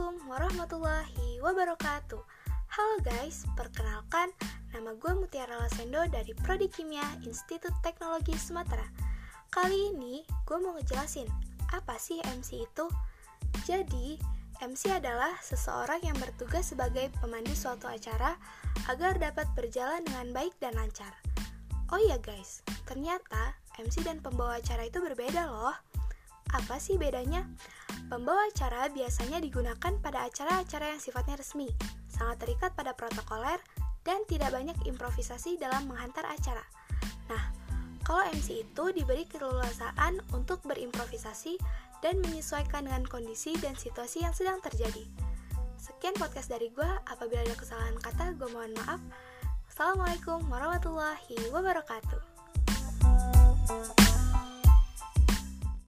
warahmatullahi wabarakatuh. Halo guys, perkenalkan nama gue Mutiara Lasendo dari Prodi Kimia Institut Teknologi Sumatera. Kali ini gue mau ngejelasin apa sih MC itu? Jadi, MC adalah seseorang yang bertugas sebagai pemandu suatu acara agar dapat berjalan dengan baik dan lancar. Oh iya guys, ternyata MC dan pembawa acara itu berbeda loh apa sih bedanya? Pembawa acara biasanya digunakan pada acara-acara yang sifatnya resmi, sangat terikat pada protokoler, dan tidak banyak improvisasi dalam menghantar acara. Nah, kalau MC itu diberi keleluasaan untuk berimprovisasi dan menyesuaikan dengan kondisi dan situasi yang sedang terjadi. Sekian podcast dari gue, apabila ada kesalahan kata, gue mohon maaf. Assalamualaikum warahmatullahi wabarakatuh.